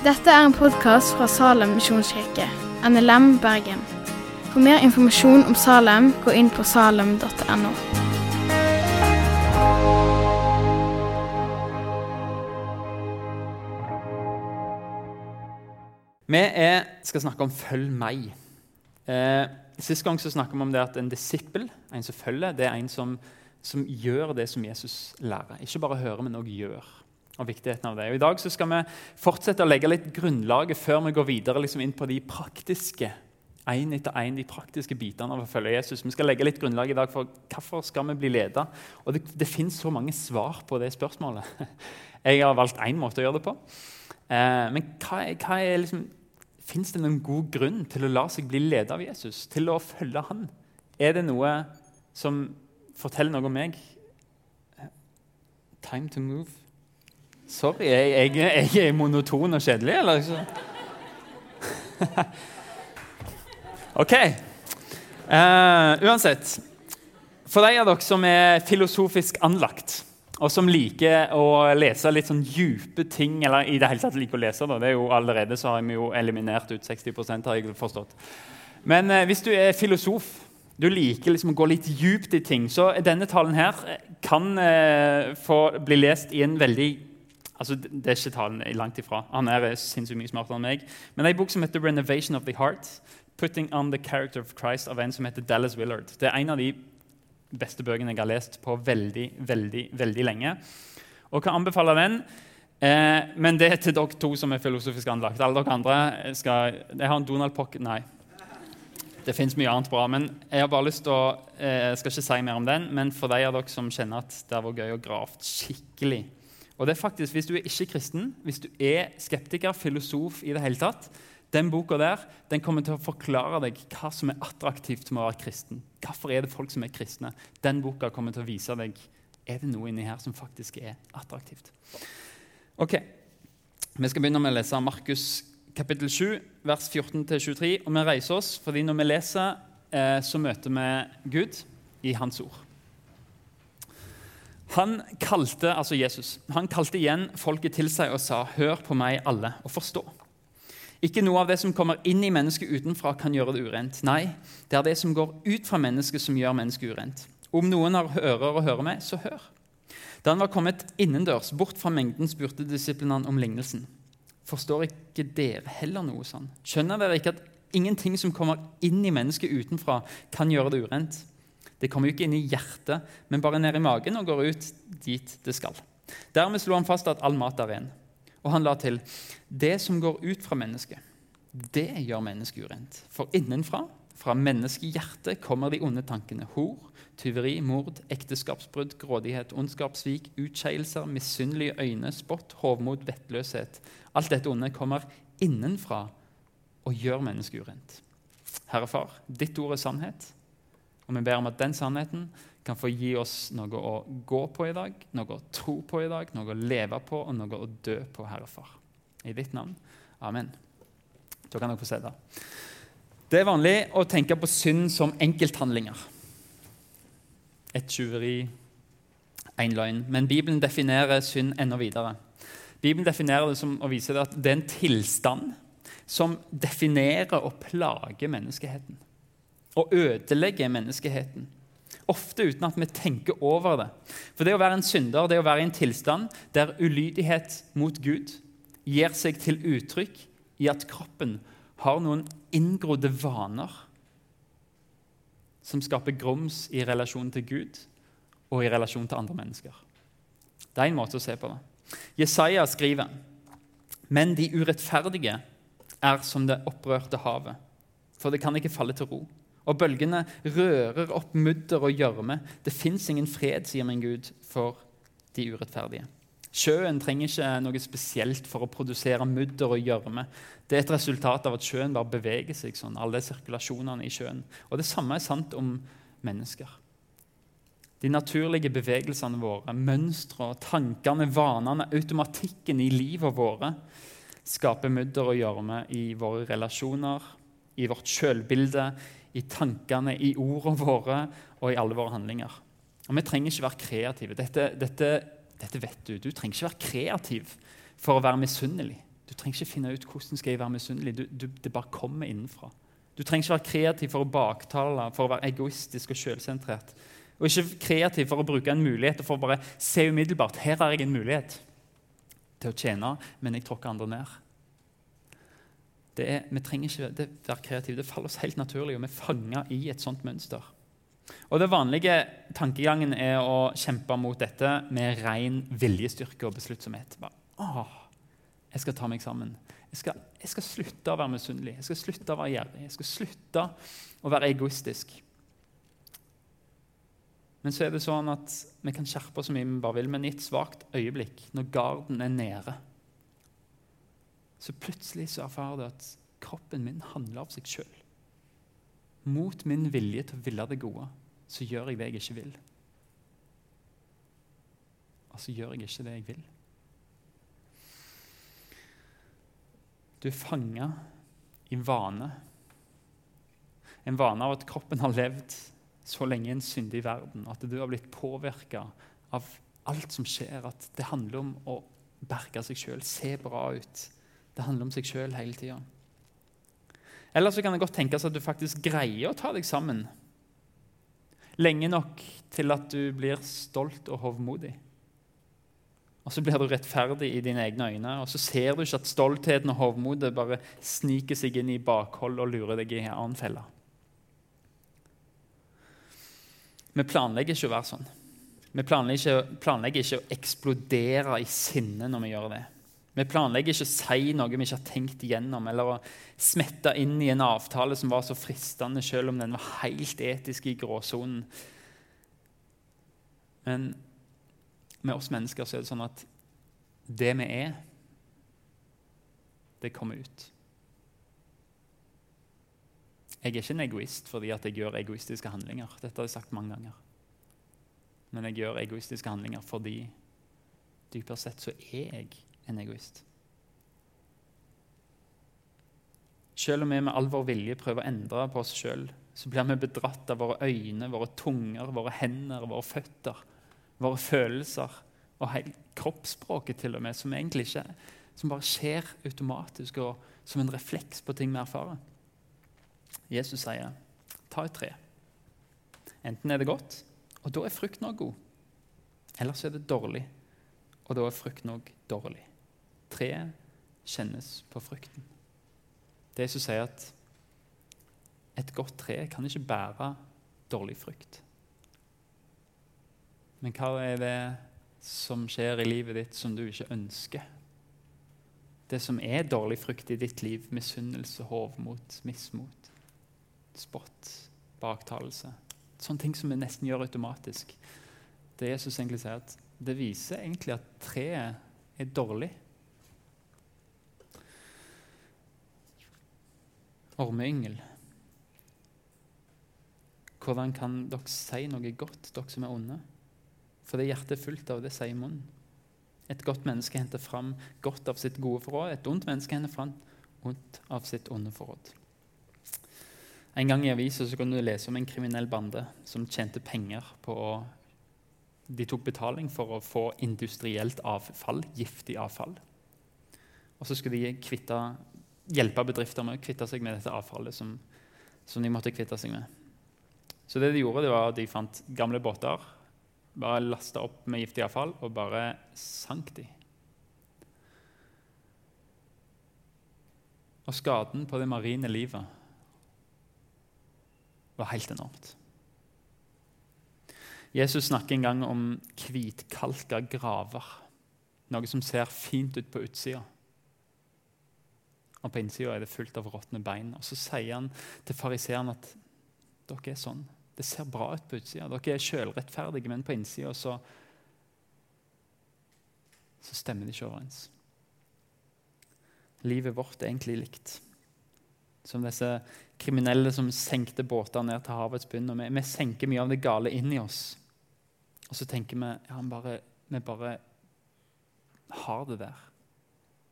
Dette er en podkast fra Salem misjonskirke, NLM Bergen. For mer informasjon om Salem, gå inn på salem.no. Vi er, skal snakke om 'følg meg'. Eh, Sist gang så snakket vi om det at en disippel, en som følger, det er en som, som gjør det som Jesus lærer. Ikke bare hører, men også gjør. Og viktigheten av det. Og I dag så skal vi fortsette å legge litt grunnlaget før vi går videre liksom inn på de praktiske en etter en, de praktiske bitene av å følge Jesus. Vi skal legge litt grunnlag i dag for hvorfor skal vi bli ledet. Og det, det finnes så mange svar på det spørsmålet. Jeg har valgt én måte å gjøre det på. Eh, men hva hva er liksom Fins det noen god grunn til å la seg bli ledet av Jesus, til å følge han? Er det noe som forteller noe om meg? Time to move. Sorry, jeg, jeg, jeg er monoton og kjedelig, eller? OK. Uh, uansett. For de av dere som er filosofisk anlagt, og som liker å lese litt sånn djupe ting eller i det hele tatt liker å lese da. det er jo Allerede så har vi jo eliminert ut 60% har jeg forstått. Men uh, hvis du er filosof, du liker liksom å gå litt djupt i ting, så denne talen her kan eh, få bli lest i en veldig altså Det er ikke talen langt ifra. Han er sinnssykt mye smartere enn meg. Men det er en bok som heter 'Renovation of the Heart'. 'Putting on the Character of Christ' av en som heter Dallas Willard. Det er en av de beste bøkene jeg har lest på veldig, veldig, veldig lenge. Og kan anbefale den. Eh, men det er til dere to som er filosofisk anlagt. Alle dere andre skal Jeg har en Donald Pocket Nei. Det fins mye annet bra. men Jeg har bare lyst til å, eh, skal ikke si mer om den, men for de av dere som kjenner at det var gøy å grave skikkelig Og det er faktisk, Hvis du er ikke kristen, hvis du er skeptiker, filosof i det hele tatt, den boka der, den kommer til å forklare deg hva som er attraktivt med å være kristen. Hvorfor er det folk som er kristne? Den boka kommer til å vise deg er det noe inni her som faktisk er attraktivt. Ok, Vi skal begynne med å lese Markus kapittel 7, vers 14-23. Og vi reiser oss, fordi når vi leser, eh, så møter vi Gud i Hans ord. Han kalte, altså Jesus, han kalte igjen folket til seg og sa, 'Hør på meg, alle, og forstå.' Ikke noe av det som kommer inn i mennesket utenfra, kan gjøre det urent. Nei, det er det som går ut fra mennesket, som gjør mennesket urent. Om noen har ører å høre med, så hør. Da han var kommet innendørs, bort fra mengden, spurte disiplene han om lignelsen. Forstår ikke dere heller noe sånn? Skjønner dere ikke at ingenting som kommer inn i mennesket utenfra, kan gjøre det urent? Det kommer jo ikke inn i hjertet, men bare ned i magen og går ut dit det skal. Dermed slo han fast at all mat er ren. Og han la til det som går ut fra mennesket, det gjør mennesket urent. For innenfra, fra menneskehjertet, kommer de onde tankene. Hor, tyveri, mord, ekteskapsbrudd, grådighet, ondskap, svik, utskeielser, misunnelige øyne, spott, hovmod, vettløshet. Alt dette onde kommer innenfra og gjør mennesket urent. Herre Far, ditt ord er sannhet, og vi ber om at den sannheten kan få gi oss noe å gå på i dag, noe å tro på i dag, noe å leve på og noe å dø på, Herre Far. I ditt navn. Amen. Da kan dere få se det. Er vanlig å tenke på synd som enkelthandlinger. Et tjuveri, én løgn. Men Bibelen definerer synd enda videre. Bibelen definerer det som å vise det at det er en tilstand som definerer og plager menneskeheten. Og ødelegger menneskeheten. Ofte uten at vi tenker over det. For det å være en synder, det å være i en tilstand der ulydighet mot Gud gir seg til uttrykk i at kroppen har noen inngrodde vaner som skaper grums i relasjon til Gud og i relasjon til andre mennesker. Det er en måte å se på det. Jesaja skriver men de urettferdige er som det opprørte havet, for det kan ikke falle til ro og bølgene rører opp mudder og gjørme. Det fins ingen fred, sier min Gud, for de urettferdige. Sjøen trenger ikke noe spesielt for å produsere mudder og gjørme. Det er et resultat av at sjøen bare beveger seg sånn, alle sirkulasjonene i sjøen. Og Det samme er sant om mennesker. De naturlige bevegelsene våre, mønstre, tankene, vanene, automatikken i livet våre skaper mudder og gjørme i våre relasjoner, i vårt sjølbilde, i tankene, i ordene våre og i alle våre handlinger. Og Vi trenger ikke være kreative. Dette, dette, dette vet du. Du trenger ikke være kreativ for å være misunnelig. Du trenger ikke finne ut hvordan skal jeg være misunnelig. Du, du, det bare kommer innenfra. Du trenger ikke være kreativ for å baktale, for å være egoistisk og selvsentrert. Og ikke kreativ for å bruke en mulighet og for å bare se umiddelbart her har jeg en mulighet til å tjene, men jeg tråkker andre ned. Det er, vi trenger ikke det, være kreative. Det faller oss helt naturlig, og vi er fanga i et sånt mønster. Og Det vanlige tankegangen er å kjempe mot dette med ren viljestyrke og besluttsomhet. Bare, åh, jeg skal ta meg sammen. Jeg skal, jeg skal slutte å være misunnelig. Jeg skal slutte å være gjerrig. Jeg skal slutte å være egoistisk. Men så er det sånn at vi kan skjerpe så mye vi bare vil, men i et svakt øyeblikk, når garden er nede, så plutselig så erfarer du at kroppen min handler av seg sjøl. Mot min vilje til å ville det gode, så gjør jeg det jeg ikke vil. Og så gjør jeg ikke det jeg vil. Du er fanga i vane. En vane av at kroppen har levd så lenge i en syndig verden at du har blitt påvirka av alt som skjer. At det handler om å berge seg sjøl, se bra ut. Det handler om seg sjøl hele tida. Eller så kan det godt tenkes at du faktisk greier å ta deg sammen lenge nok til at du blir stolt og hovmodig. Og så blir du rettferdig i dine egne øyne, og så ser du ikke at stoltheten og hovmodet bare sniker seg inn i bakhold og lurer deg i en annen felle. Vi planlegger ikke å være sånn. Vi planlegger ikke, planlegger ikke, å eksplodere i sinne når vi gjør det. Vi planlegger ikke å si noe vi ikke har tenkt igjennom, eller å smette inn i en avtale som var så fristende, selv om den var helt etisk i gråsonen. Men med oss mennesker så er det sånn at det vi er, det kommer ut. Jeg er ikke en egoist fordi jeg gjør egoistiske handlinger. Dette har jeg sagt mange ganger. Men jeg gjør egoistiske handlinger fordi dypere sett så er jeg en egoist. Selv om vi med all vår vilje prøver å endre på oss sjøl, så blir vi bedratt av våre øyne, våre tunger, våre hender, våre føtter, våre følelser og hele kroppsspråket til og med, som egentlig ikke som bare skjer automatisk og som en refleks på ting vi erfarer. Jesus sier, 'Ta et tre.' Enten er det godt, og da er frukten òg god. Eller så er det dårlig, og da er frukten òg dårlig. Treet kjennes på frukten. Det er som sier at et godt tre kan ikke bære dårlig frukt. Men hva er det som skjer i livet ditt som du ikke ønsker? Det som er dårlig frukt i ditt liv, misunnelse, hovmot, mismot, spott, baktalelse. Sånne ting som vi nesten gjør automatisk. Det Jesus egentlig sier at det viser egentlig at treet er dårlig. Ormeyngel. Hvordan kan dere si noe godt, dere som er onde? For det hjertet er fullt av, det sier munnen. Et godt menneske henter fram godt av sitt gode forråd. Et ondt menneske henter fram ondt av sitt onde forråd. En gang i avisa kunne du lese om en kriminell bande som tjente penger på å De tok betaling for å få industrielt avfall, giftig avfall. Og så skulle de kvitte, hjelpe bedrifter med å kvitte seg med dette avfallet som, som, de måtte kvitte seg med. Så det de gjorde, det var at de fant gamle båter, bare lasta opp med giftig avfall og bare sank de. Og skaden på det marine livet var helt enormt. Jesus snakker en gang om hvitkalka graver. Noe som ser fint ut på utsida. Og på innsida er det fullt av råtne bein. Og Så sier han til fariseerne at dere er sånn. Det ser bra ut på utsida. Dere er sjølrettferdige, men på innsida så, så stemmer det ikke overens. Livet vårt er egentlig likt. Som disse kriminelle som senkte båter ned til havets bunn. vi, vi, senker mye av det gale inn i oss. Og så tenker vi ja, bare, vi bare har det der.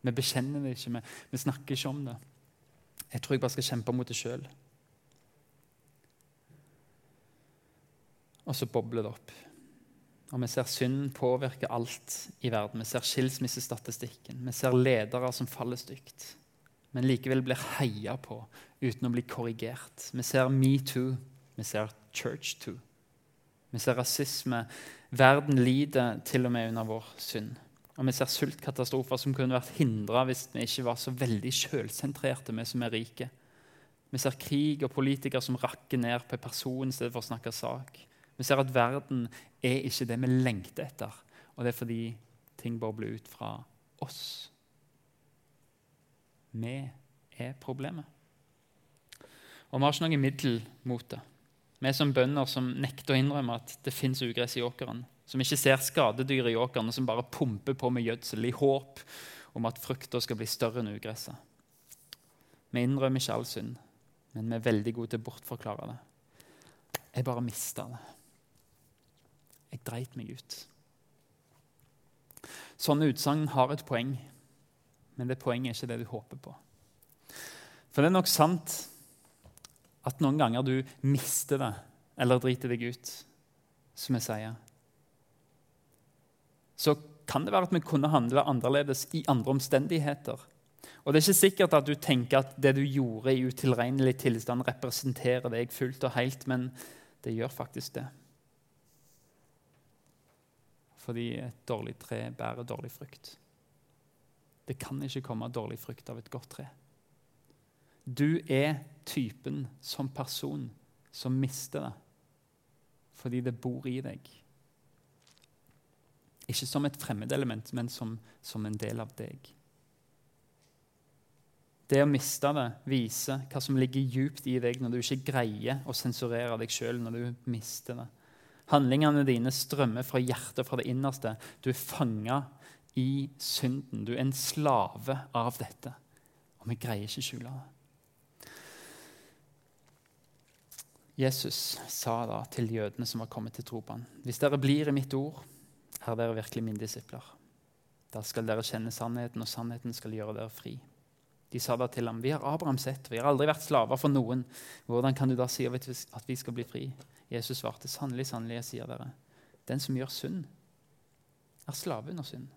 Vi bekjenner det ikke, vi, vi snakker ikke om det. Jeg tror jeg bare skal kjempe mot det sjøl. Og så bobler det opp. Og vi ser synd påvirke alt i verden. Vi ser skilsmissestatistikken. Vi ser ledere som faller stygt, men likevel blir heia på uten å bli korrigert. Vi ser metoo. Vi ser church-too. Vi ser rasisme. Verden lider til og med under vår synd. Og vi ser sultkatastrofer som kunne vært hindra hvis vi ikke var så veldig sjølsentrerte, vi som er rike. Vi ser krig og politikere som rakker ned på en person i stedet for å snakke sak. Vi ser at verden er ikke det vi lengter etter, og det er fordi ting bobler ut fra oss. Vi er problemet. Og vi har ikke noe middel mot det. Vi er som bønder som nekter å innrømme at det fins ugress i åkeren som ikke ser skadedyr i åkeren, som bare pumper på med gjødsel i håp om at frukta skal bli større enn ugresset. Vi innrømmer ikke all synd, men vi er veldig gode til å bortforklare det. Jeg bare mista det. Jeg dreit meg ut. Sånne utsagn har et poeng, men det poenget er ikke det du håper på. For det er nok sant at noen ganger du mister det eller driter deg ut, som jeg sier så kan det være at vi kunne handle annerledes i andre omstendigheter. Og Det er ikke sikkert at du tenker at det du gjorde i utilregnelig tilstand, representerer deg fullt og helt, men det gjør faktisk det. Fordi et dårlig tre bærer dårlig frukt. Det kan ikke komme dårlig frukt av et godt tre. Du er typen som person som mister det fordi det bor i deg. Ikke som et fremmedelement, men som, som en del av deg. Det å miste det viser hva som ligger djupt i deg når du ikke greier å sensurere deg sjøl når du mister det. Handlingene dine strømmer fra hjertet, fra det innerste. Du er fanga i synden. Du er en slave av dette. Og vi greier ikke skjule det. Jesus sa da til jødene som var kommet til tro på ham, hvis dere blir i mitt ord, er dere virkelig mine disipler. Da skal dere kjenne sannheten, og sannheten skal gjøre dere fri. De sa da til ham, vi har Abraham sett, vi har aldri vært slaver for noen. Hvordan kan du da si at vi skal bli fri? Jesus svarte, sannelig, sannelig, jeg sier dere, den som gjør synd, er slave under synd.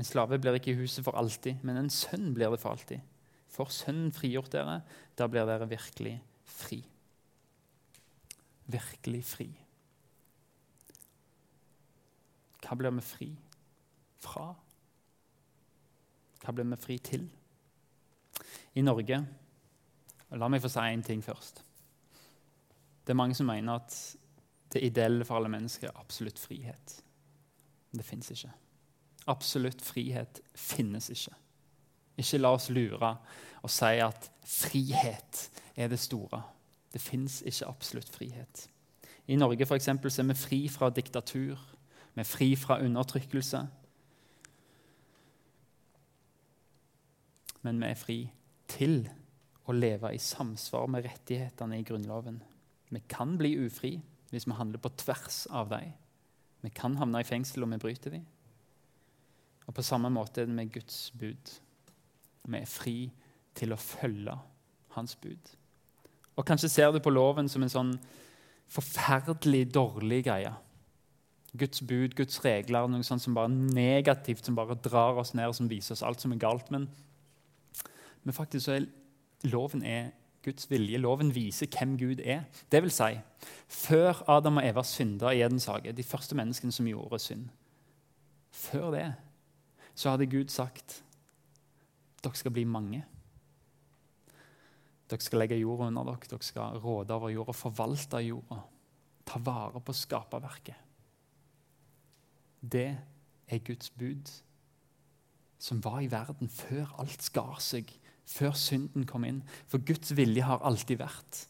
En slave blir ikke i huset for alltid, men en sønn blir det for alltid. For Sønnen frigjort dere, da blir dere virkelig fri. Virkelig fri. Hva blir vi fri fra? Hva blir vi fri til? I Norge La meg få si én ting først. Det er mange som mener at det ideelle for alle mennesker er absolutt frihet. Det fins ikke. Absolutt frihet finnes ikke. Ikke la oss lure og si at frihet er det store. Det fins ikke absolutt frihet. I Norge for eksempel, er vi fri fra diktatur, vi er fri fra undertrykkelse. Men vi er fri til å leve i samsvar med rettighetene i Grunnloven. Vi kan bli ufri hvis vi handler på tvers av dem. Vi kan havne i fengsel om vi bryter dem. Og På samme måte er det med Guds bud. Vi er fri til å følge hans bud. Og Kanskje ser du på loven som en sånn forferdelig dårlig greie. Guds bud, Guds regler, noe sånt som bare negativt, som bare drar oss ned og som viser oss alt som er galt. Men, men faktisk så er loven er Guds vilje. Loven viser hvem Gud er. Det vil si, før Adam og Eva synda i Edens hage, de første menneskene som gjorde synd Før det så hadde Gud sagt dere skal bli mange. Dere skal legge jorda under dere, dere skal råde over jorda, forvalte jorda. Ta vare på skaperverket. Det er Guds bud, som var i verden før alt skar seg, før synden kom inn. For Guds vilje har alltid vært.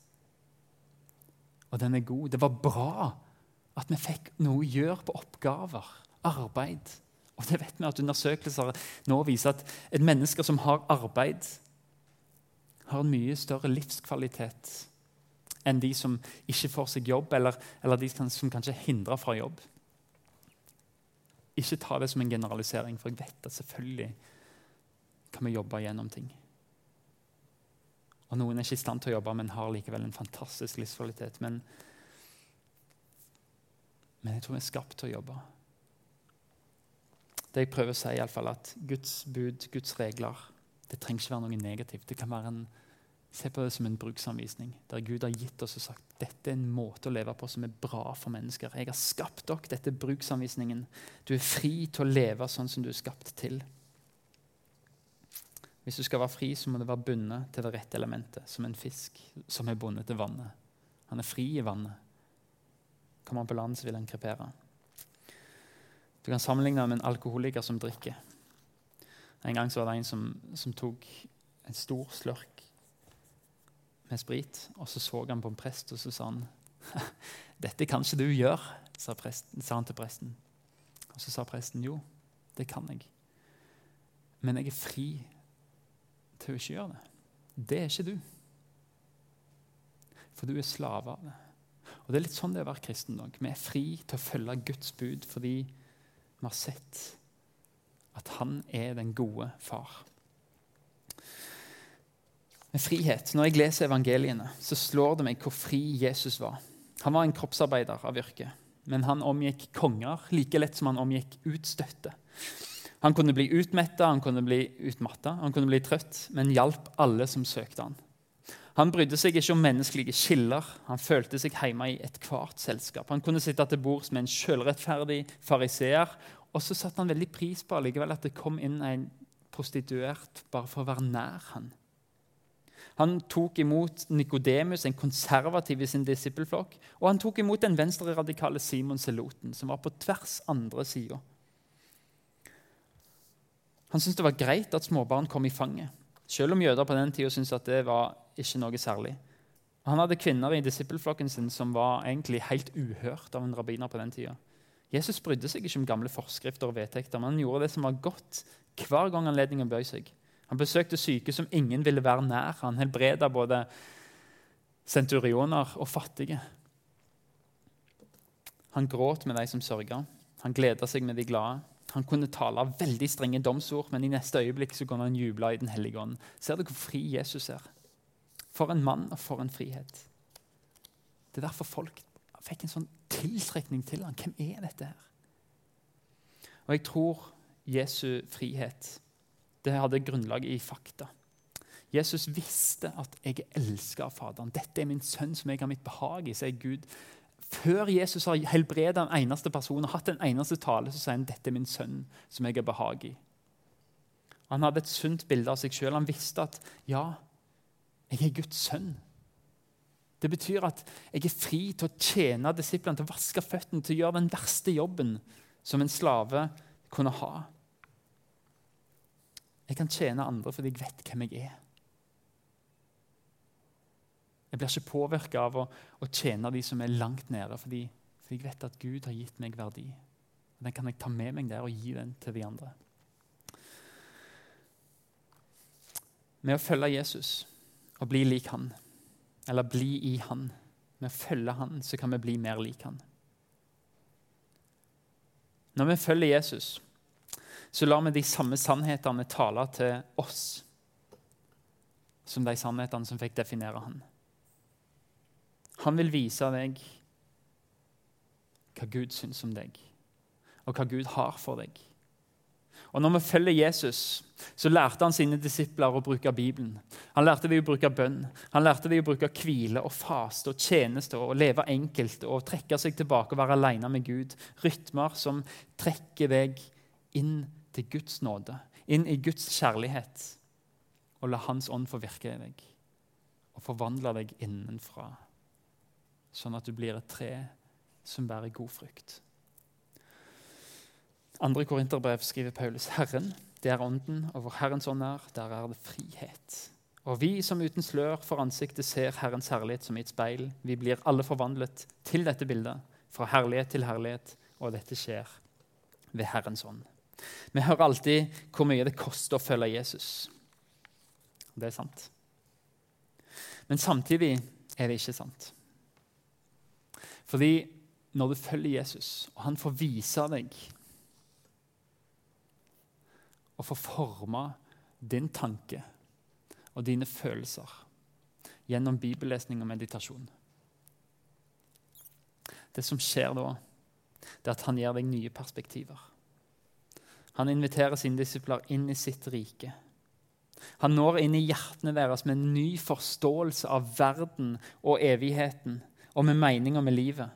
Og den er god. Det var bra at vi fikk noe å gjøre på oppgaver, arbeid. Og det vet vi at Undersøkelser nå viser at et menneske som har arbeid, har en mye større livskvalitet enn de som ikke får seg jobb, eller, eller de som kanskje er hindra fra jobb. Ikke ta det som en generalisering, for jeg vet at selvfølgelig kan vi jobbe gjennom ting. Og Noen er ikke i stand til å jobbe, men har likevel en fantastisk livskvalitet. Men, Men jeg tror vi er skapt til å jobbe. Det jeg prøver å si, er at Guds bud, Guds regler, det trenger ikke være noe negativt. Det kan være en, Se på det som en bruksanvisning, der Gud har gitt oss og sagt dette er en måte å leve på som er bra for mennesker. Jeg har skapt dere. Dette er bruksanvisningen. Du er fri til å leve sånn som du er skapt til. Hvis du skal være fri, så må du være bundet til det rette elementet, som en fisk som er bundet til vannet. Han er fri i vannet. Kommer han på land, så vil han krepere. Du kan sammenligne med en alkoholiker som drikker. En gang så var det en som, som tok en stor slørk med sprit, og så så han på en prest, og så sa han dette kan ikke du gjøre, sa, presten, sa han til presten. Og så sa presten jo, det kan jeg. Men jeg er fri til å ikke gjøre det. Det er ikke du. For du er slave av det. Og Det er litt sånn det er å være kristen. Nok. Vi er fri til å følge Guds bud fordi vi har sett at han er den gode far. Med frihet. Når jeg leser evangeliene, så slår det meg hvor fri Jesus var. Han var en kroppsarbeider av yrke, men han omgikk konger like lett som han omgikk utstøtte. Han kunne bli utmetta, han kunne bli utmatta, han kunne bli trøtt, men hjalp alle som søkte han. Han brydde seg ikke om menneskelige skiller. Han følte seg hjemme i ethvert selskap. Han kunne sitte til bords med en selvrettferdig fariseer, og så satte han veldig pris på allikevel at det kom inn en prostituert bare for å være nær han. Han tok imot Nikodemus, en konservativ i sin disippelflokk, og han tok imot den venstreradikale Simon Seloten, som var på tvers andre sida. Han syntes det var greit at småbarn kom i fanget, selv om jøder på den tida syntes at det var ikke noe særlig. Han hadde kvinner i disippelflokken sin som var egentlig helt uhørt av en rabbiner på den tida. Jesus brydde seg ikke om gamle forskrifter og vedtekter, men han gjorde det som var godt hver gang anledningen bøy seg. Han besøkte syke som ingen ville være nær. Han helbreda både senturioner og fattige. Han gråt med de som sørga. Han gleda seg med de glade. Han kunne tale av veldig strenge domsord, men i neste øyeblikk så kunne han juble i Den hellige ånd. Ser du hvor fri Jesus er? For en mann og for en frihet. Det er derfor folk fikk en sånn tiltrekning til ham. Hvem er dette her? Og jeg tror Jesu frihet det hadde grunnlag i fakta. Jesus visste at 'jeg er elska av Faderen'. 'Dette er min sønn som jeg har mitt behag i', sier Gud. Før Jesus har helbredet en eneste person og hatt en eneste tale, så sier han 'dette er min sønn som jeg har behag i'. Han hadde et sunt bilde av seg sjøl. Han visste at 'ja, jeg er Guds sønn'. Det betyr at jeg er fri til å tjene disiplene, til å vaske føttene, til å gjøre den verste jobben som en slave kunne ha. Jeg kan tjene andre fordi jeg vet hvem jeg er. Jeg blir ikke påvirka av å, å, tjene de som er langt nede, fordi, fordi, jeg vet at Gud har gitt meg verdi. Og Den kan jeg ta med meg der og gi den til de andre. Med å følge Jesus og bli lik han eller bli i Han. Med å følge Han så kan vi bli mer lik Han. Når vi følger Jesus, så lar vi de samme sannhetene tale til oss som de sannhetene som fikk definere Han. Han vil vise deg hva Gud syns om deg, og hva Gud har for deg. Og Når vi følger Jesus, så lærte han sine disipler å bruke Bibelen. Han lærte dem å bruke bønn, han lærte dem å bruke hvile og faste og tjeneste og leve enkelt og trekke seg tilbake og være alene med Gud. Rytmer som trekker deg inn til Guds nåde, inn i Guds kjærlighet. Og la Hans ånd få virke i deg og forvandle deg innenfra, sånn at du blir et tre som bærer god frukt. Andre Korinterbrev skriver Paulus Herren, det er ånden, og hvor Herrens ånd er, der er det frihet. Og vi som uten slør for ansiktet ser Herrens herlighet som i et speil, vi blir alle forvandlet til dette bildet, fra herlighet til herlighet, og dette skjer ved Herrens ånd. Vi hører alltid hvor mye det koster å følge Jesus. Det er sant. Men samtidig er det ikke sant. Fordi når du følger Jesus, og han får vise deg og får forma din tanke og dine følelser gjennom bibellesning og meditasjon. Det som skjer da, det er at han gir deg nye perspektiver. Han inviterer sine disipler inn i sitt rike. Han når inn i hjertene deres med en ny forståelse av verden og evigheten og med meninger med livet.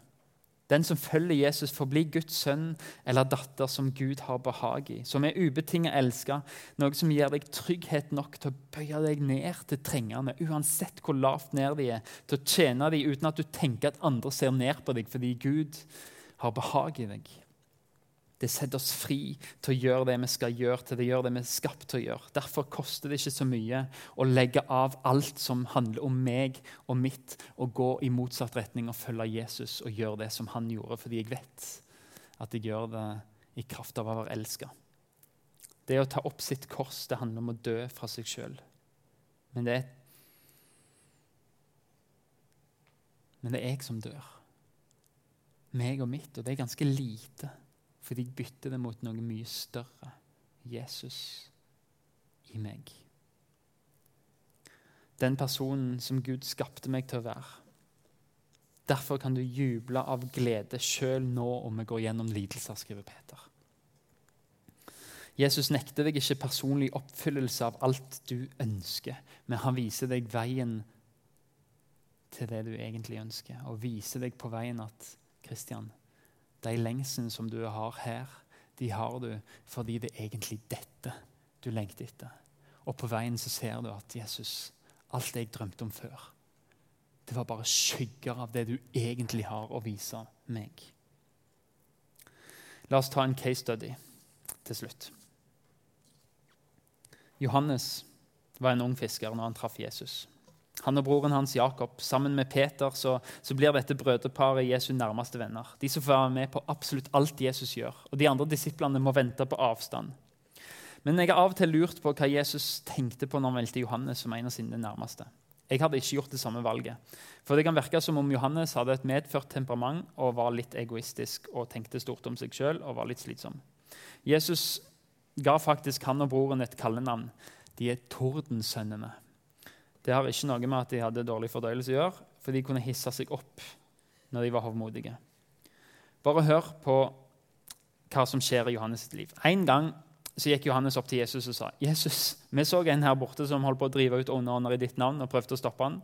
Den som følger Jesus, får bli Guds sønn eller datter som Gud har behag i, som er ubetinget elska, noe som gir deg trygghet nok til å bøye deg ned til trengende, uansett hvor lavt ned de er, til å tjene dem uten at du tenker at andre ser ned på deg fordi Gud har behag i deg. Det setter oss fri til å gjøre det vi skal gjøre, til å gjøre det vi er skapt til å gjøre. Derfor koster det ikke så mye å legge av alt som handler om meg og mitt, og gå i motsatt retning og følge Jesus og gjøre det som han gjorde, fordi jeg vet at jeg gjør det i kraft av å være elska. Det å ta opp sitt kors det handler om å dø fra seg sjøl. Men, men det er jeg som dør. Meg og mitt, og det er ganske lite. Fordi jeg bytter det mot noe mye større. Jesus i meg. Den personen som Gud skapte meg til å være. Derfor kan du juble av glede sjøl nå om vi går gjennom lidelser, skriver Peter. Jesus nekter deg ikke personlig oppfyllelse av alt du ønsker, men han viser deg veien til det du egentlig ønsker, og viser deg på veien at Kristian, de lengselen som du har her, de har du fordi det er egentlig dette du lengter etter. Og på veien så ser du at Jesus, alt det jeg drømte om før, det var bare skygger av det du egentlig har å vise meg. La oss ta en case study til slutt. Johannes var en ung fisker når han traff Jesus. Han og broren hans Jakob, sammen med Peter, så, så blir dette brødreparet Jesu nærmeste venner. De som får være med på absolutt alt Jesus gjør. Og de andre disiplene må vente på avstand. Men jeg har av og til lurt på hva Jesus tenkte på når han valgte Johannes som en av sine nærmeste. Jeg hadde ikke gjort det samme valget. For det kan virke som om Johannes hadde et medført temperament og var litt egoistisk og tenkte stort om seg sjøl og var litt slitsom. Jesus ga faktisk han og broren et kallenavn. De er Tordensønnene. Det har ikke noe med at de hadde dårlig fordøyelse å gjøre, for de kunne hisse seg opp når de var hovmodige. Bare hør på hva som skjer i Johannes' sitt liv. En gang så gikk Johannes opp til Jesus og sa Jesus, vi så en her borte som holdt på å drive ut ånder i ditt navn og prøvde å stoppe han.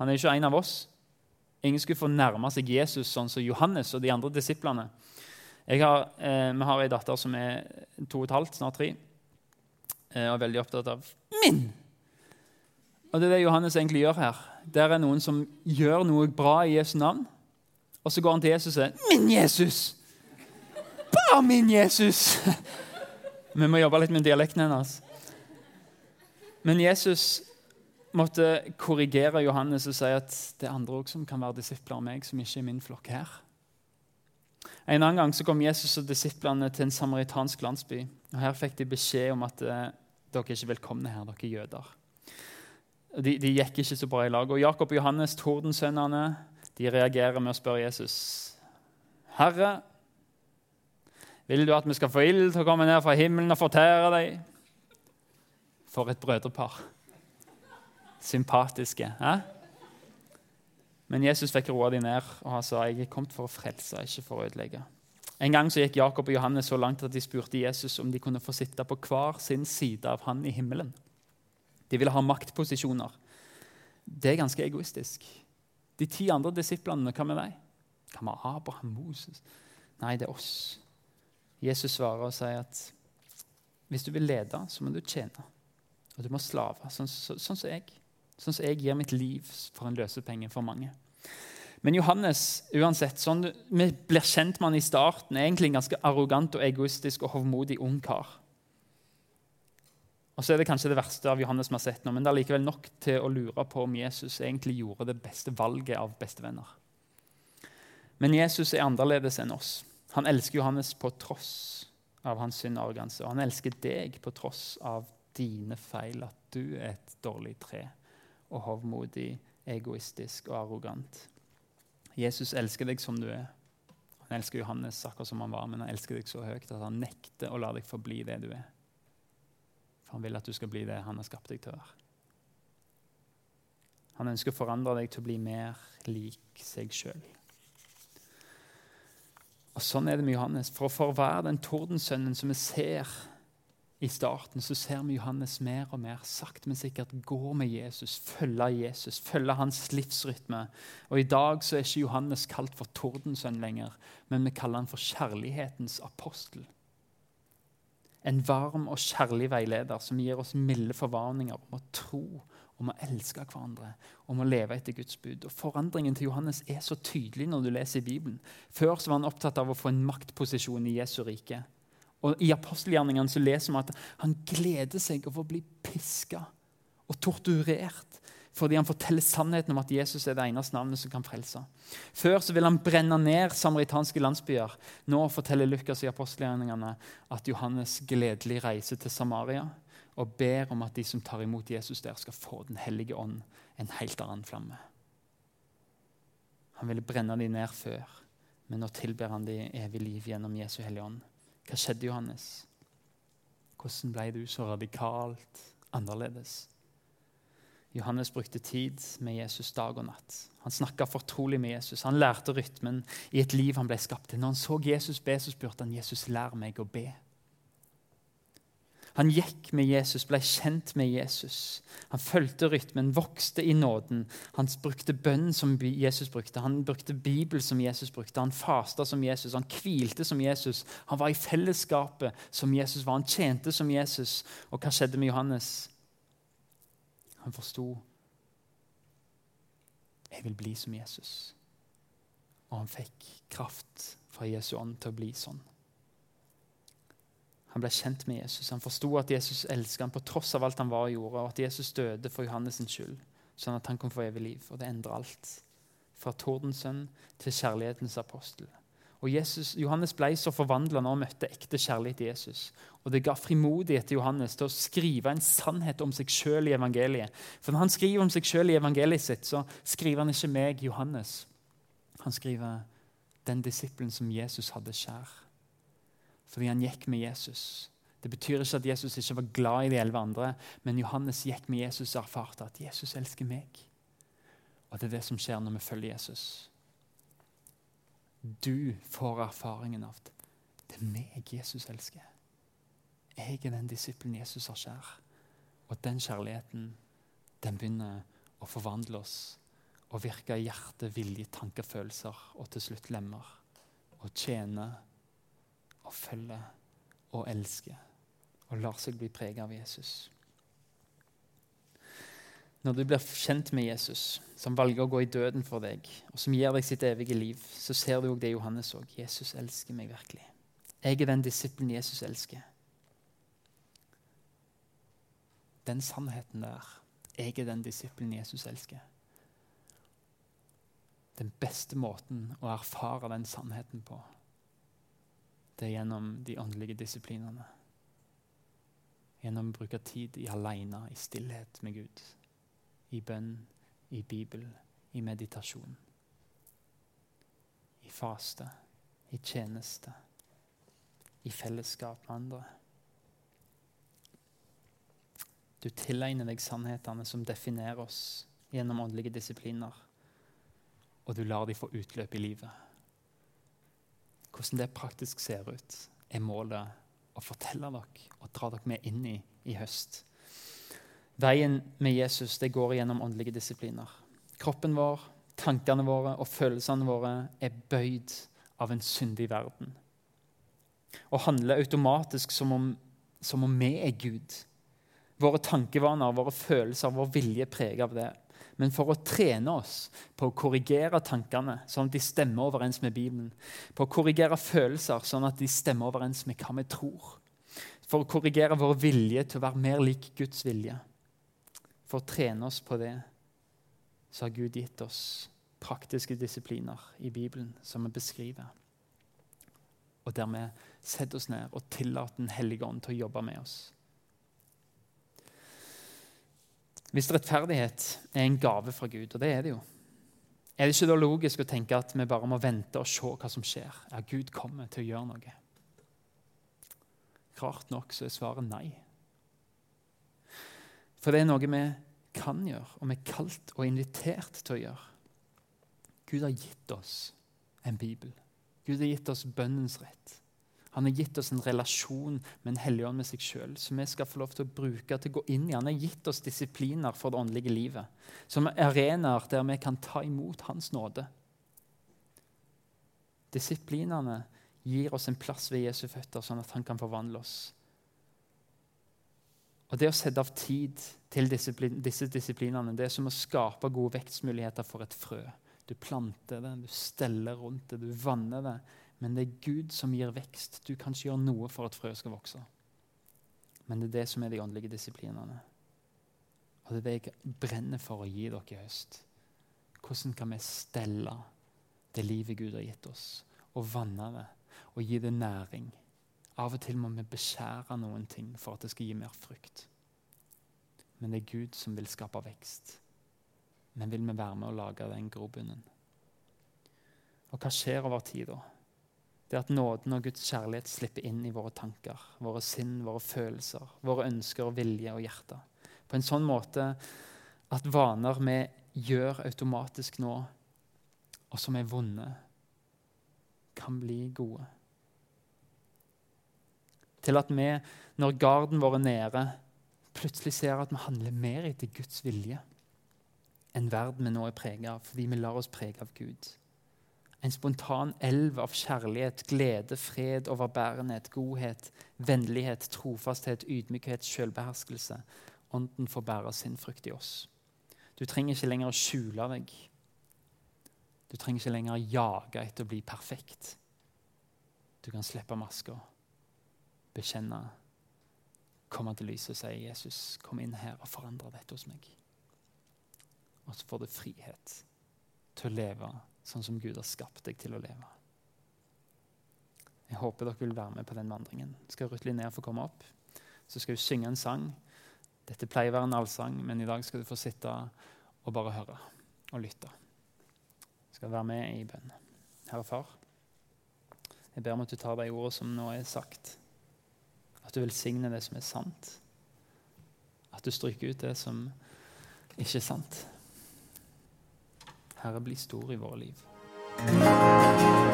Han er ikke en av oss. Ingen skulle få nærme seg Jesus sånn som Johannes og de andre disiplene. Har, eh, vi har ei datter som er to og et halvt, snart tre, eh, og er veldig opptatt av min og det er det Johannes egentlig gjør her. Der er noen som gjør noe bra i Jesu navn. Og så går han til Jesus og sier 'Min Jesus!' Bare min Jesus! Vi må jobbe litt med dialekten hennes. Men Jesus måtte korrigere Johannes og si at det er andre også som kan være disipler av meg, som ikke er min flokk her. En annen gang så kom Jesus og disiplene til en samaritansk landsby. og Her fikk de beskjed om at eh, dere er ikke velkomne her, dere er jøder. De, de, gikk ikke så bra i lag. Og Jakob og Johannes, tordensønnene, de reagerer med å spørre Jesus. Herre, vil du at vi skal få ild til å komme ned fra himmelen og fortære deg? For et brødrepar. Sympatiske. Eh? Men Jesus fikk roa dem ned, og han sa jeg er kommet for å frelse, ikke for å ødelegge. En gang så gikk Jakob og Johannes så langt at de spurte Jesus om de kunne få sitte på hver sin side av han i himmelen. De ville ha maktposisjoner. Det er ganske egoistisk. De ti andre disiplene, hva med deg? Hva med Abraham, Moses? Nei, det er oss. Jesus svarer og sier at hvis du vil lede, så må du tjene. Og du må slave, sånn, så, sånn som jeg. Sånn som jeg gir mitt liv for en løsepenge for mange. Men Johannes, uansett, sånn, vi blir kjent med han i starten, er egentlig en ganske arrogant og egoistisk og hovmodig ung kar. Og så er det kanskje det verste av Johannes vi har sett nå, men det er likevel nok til å lure på om Jesus egentlig gjorde det beste valget av bestevenner. Men Jesus er annerledes enn oss. Han elsker Johannes på tross av hans synd og arroganse. Og han elsker deg på tross av dine feil, at du er et dårlig tre og hovmodig, egoistisk og arrogant. Jesus elsker deg som du er. Han elsker Johannes akkurat som han var, men han elsker deg så høyt at han nekter å la deg forbli det du er. For han vil at du skal bli det han har skapt deg til å være. Han ønsker å forandre deg til å bli mer lik seg sjøl. Og Sånn er det med Johannes. For, å være den tordensønnen som vi ser i starten, så ser vi Johannes mer og mer sakte, men sikkert gå med Jesus, følge Jesus, følge hans livsrytme. Og I dag så er ikke Johannes kalt for tordensønn lenger, men vi kaller han for kjærlighetens apostel. En varm og kjærlig veileder som gir oss milde forvarninger om å tro, om å elske hverandre, om å leve etter Guds bud. Og Forandringen til Johannes er så tydelig når du leser i Bibelen. Før så var han opptatt av å få en maktposisjon i Jesu rike. Og I apostelgjerningene så leser vi at han gleder seg over å bli piska og torturert fordi han forteller sannheten om at Jesus er det eneste navnet som kan frelse. Før så ville han brenne ned samaritanske landsbyer. Nå forteller Lukas i apostelgjerningene at Johannes gledelig reiser til Samaria og ber om at de som tar imot Jesus der, skal få Den hellige ånd, en helt annen flamme. Han ville brenne dem ned før, men nå tilber han dem evig liv gjennom Jesu hellige ånd. Hva skjedde, Johannes? Hvordan ble du så radikalt annerledes? Johannes brukte tid med Jesus dag og natt. Han snakka fortrolig med Jesus. Han lærte rytmen i et liv han ble skapt til. Når han så Jesus be, så spurte han Jesus, lær meg å be. Han gikk med Jesus, ble kjent med Jesus. Han fulgte rytmen, vokste i nåden. Han brukte bønn som Jesus brukte, han brukte Bibel som Jesus brukte. Han fasta som Jesus, han hvilte som Jesus. Han var i fellesskapet som Jesus var. Han tjente som Jesus. Og hva skjedde med Johannes? Han forsto jeg vil bli som Jesus. Og han fikk kraft fra Jesu ånd til å bli sånn. Han ble kjent med Jesus. Han forsto at Jesus elsket ham på tross av alt han var og gjorde, og at Jesus døde for Johannes' sin skyld, sånn at han kunne få evig liv. Og det endrer alt. Fra tordensønn til kjærlighetens apostel. Og Jesus, Johannes ble så forvandla når han møtte ekte kjærlighet til Jesus. Og Det ga frimodighet til Johannes til å skrive en sannhet om seg sjøl i evangeliet. For Når han skriver om seg sjøl i evangeliet sitt, så skriver han ikke meg, Johannes. Han skriver den disippelen som Jesus hadde kjær fordi han gikk med Jesus. Det betyr ikke at Jesus ikke var glad i de elleve andre, men Johannes gikk med Jesus og erfarte at Jesus elsker meg. Og det er det som skjer når vi følger Jesus. Du får erfaringen av det. Det er meg Jesus elsker. Jeg er den disippelen Jesus har kjær. Og den kjærligheten den begynner å forvandle oss og virke i hjerte, vilje, tanker, følelser og til slutt lemmer. Og tjene og følge og elske og lar seg bli preget av Jesus. Når du blir kjent med Jesus, som valger å gå i døden for deg, og som gir deg sitt evige liv, så ser du òg det Johannes òg. Jesus elsker meg virkelig. Jeg er den disippelen Jesus elsker. Den sannheten der. Jeg er den disippelen Jesus elsker. Den beste måten å erfare den sannheten på, det er gjennom de åndelige disiplinene. Gjennom å bruke tid i alene, i stillhet med Gud. I bønn, i Bibel, i meditasjon. I faste, i tjeneste, i fellesskap med andre. Du tilegner deg sannhetene som definerer oss gjennom åndelige disipliner, og du lar dem få utløp i livet. Hvordan det praktisk ser ut, er målet å fortelle dere og dra dere med inn i i høst. Veien med Jesus det går gjennom åndelige disipliner. Kroppen vår, tankene våre og følelsene våre er bøyd av en syndig verden. Og handler automatisk som om, som om vi er Gud. Våre tankevaner, våre følelser, vår vilje preger av det men for å trene oss på å korrigere tankene, sånn at de stemmer overens med Bibelen. På å korrigere følelser, sånn at de stemmer overens med hva vi tror. For å korrigere vår vilje til å være mer lik Guds vilje. For å trene oss på det, så har Gud gitt oss praktiske disipliner i Bibelen som vi beskriver. Og der vi setter oss ned og tillater Den hellige ånd til å jobbe med oss. Hvis rettferdighet er en gave fra Gud, og det er det jo, er det ikke da logisk å tenke at vi bare må vente og se hva som skjer? Ja, Gud kommer til å gjøre noe. Rart nok så er svaret nei. For det er noe vi kan gjøre, og vi er kalt og invitert til å gjøre. Gud har gitt oss en bibel. Gud har gitt oss bønnens rett. Han har gitt oss en relasjon med en hellig ånd med seg sjøl, som vi skal få lov til å bruke til å gå inn i. Han har gitt oss disipliner for det åndelige livet, som arenaer der vi kan ta imot Hans nåde. Disiplinene gir oss en plass ved Jesu føtter, sånn at han kan forvandle oss. Og Det å sette av tid til disiplin, disse disiplinene det er som å skape gode vekstmuligheter for et frø. Du planter det, du steller rundt det, du vanner det. Men det er Gud som gir vekst. Du kan ikke gjøre noe for at frø skal vokse. Men det er det som er de åndelige disiplinene. Og det er det jeg brenner for å gi dere i høst. Hvordan kan vi stelle det livet Gud har gitt oss, og vanne det og gi det næring? Av og til må vi beskjære noen ting for at det skal gi mer frukt. Men det er Gud som vil skape vekst. Men vil vi være med å lage den grobunnen? Og hva skjer over tid da? det er at nåden og Guds kjærlighet slipper inn i våre tanker, våre sinn, våre følelser, våre ønsker, vilje og hjerte. På en sånn måte at vaner vi gjør automatisk nå, og som er vonde, kan bli gode. Til at vi, når garden vår er nede, plutselig ser at vi handler mer etter Guds vilje enn verden vi nå er preget av, fordi vi lar oss prege av Gud. En spontan elv av kjærlighet, glede, fred, overbærenhet, godhet, vennlighet, trofasthet, ydmykhet, selvbeherskelse. Ånden får bære sin frukt i oss. Du trenger ikke lenger å skjule deg. Du trenger ikke lenger å jage etter å bli perfekt. Du kan slippe maska, bekjenne, komme til lyset og si 'Jesus, kom inn her og forandre dette hos meg'. Og så får du frihet til å leve sånn som Gud har skapt deg til å leve. Jeg håper dere vil være med på den vandringen. Skal Ruth Linnea få komme opp, så skal hun synge en sang. Dette pleier å være en allsang, men i dag skal du få sitte og bare høre og lytte. Skal være med i bønn. Herre Far, jeg ber om at du tar de ordene som nå er sagt. At du velsigner det som er sant. At du stryker ut det som ikke er sant. Herre, bli stor i våre liv.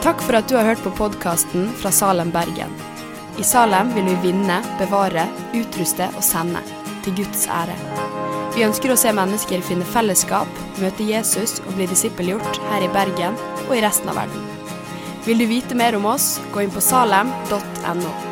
Takk for at du har hørt på podkasten fra Salem, Bergen. I Salem vil vi vinne, bevare, utruste og sende. Til Guds ære. Vi ønsker å se mennesker finne fellesskap, møte Jesus og bli disippelgjort her i Bergen og i resten av verden. Vil du vite mer om oss, gå inn på salem.no.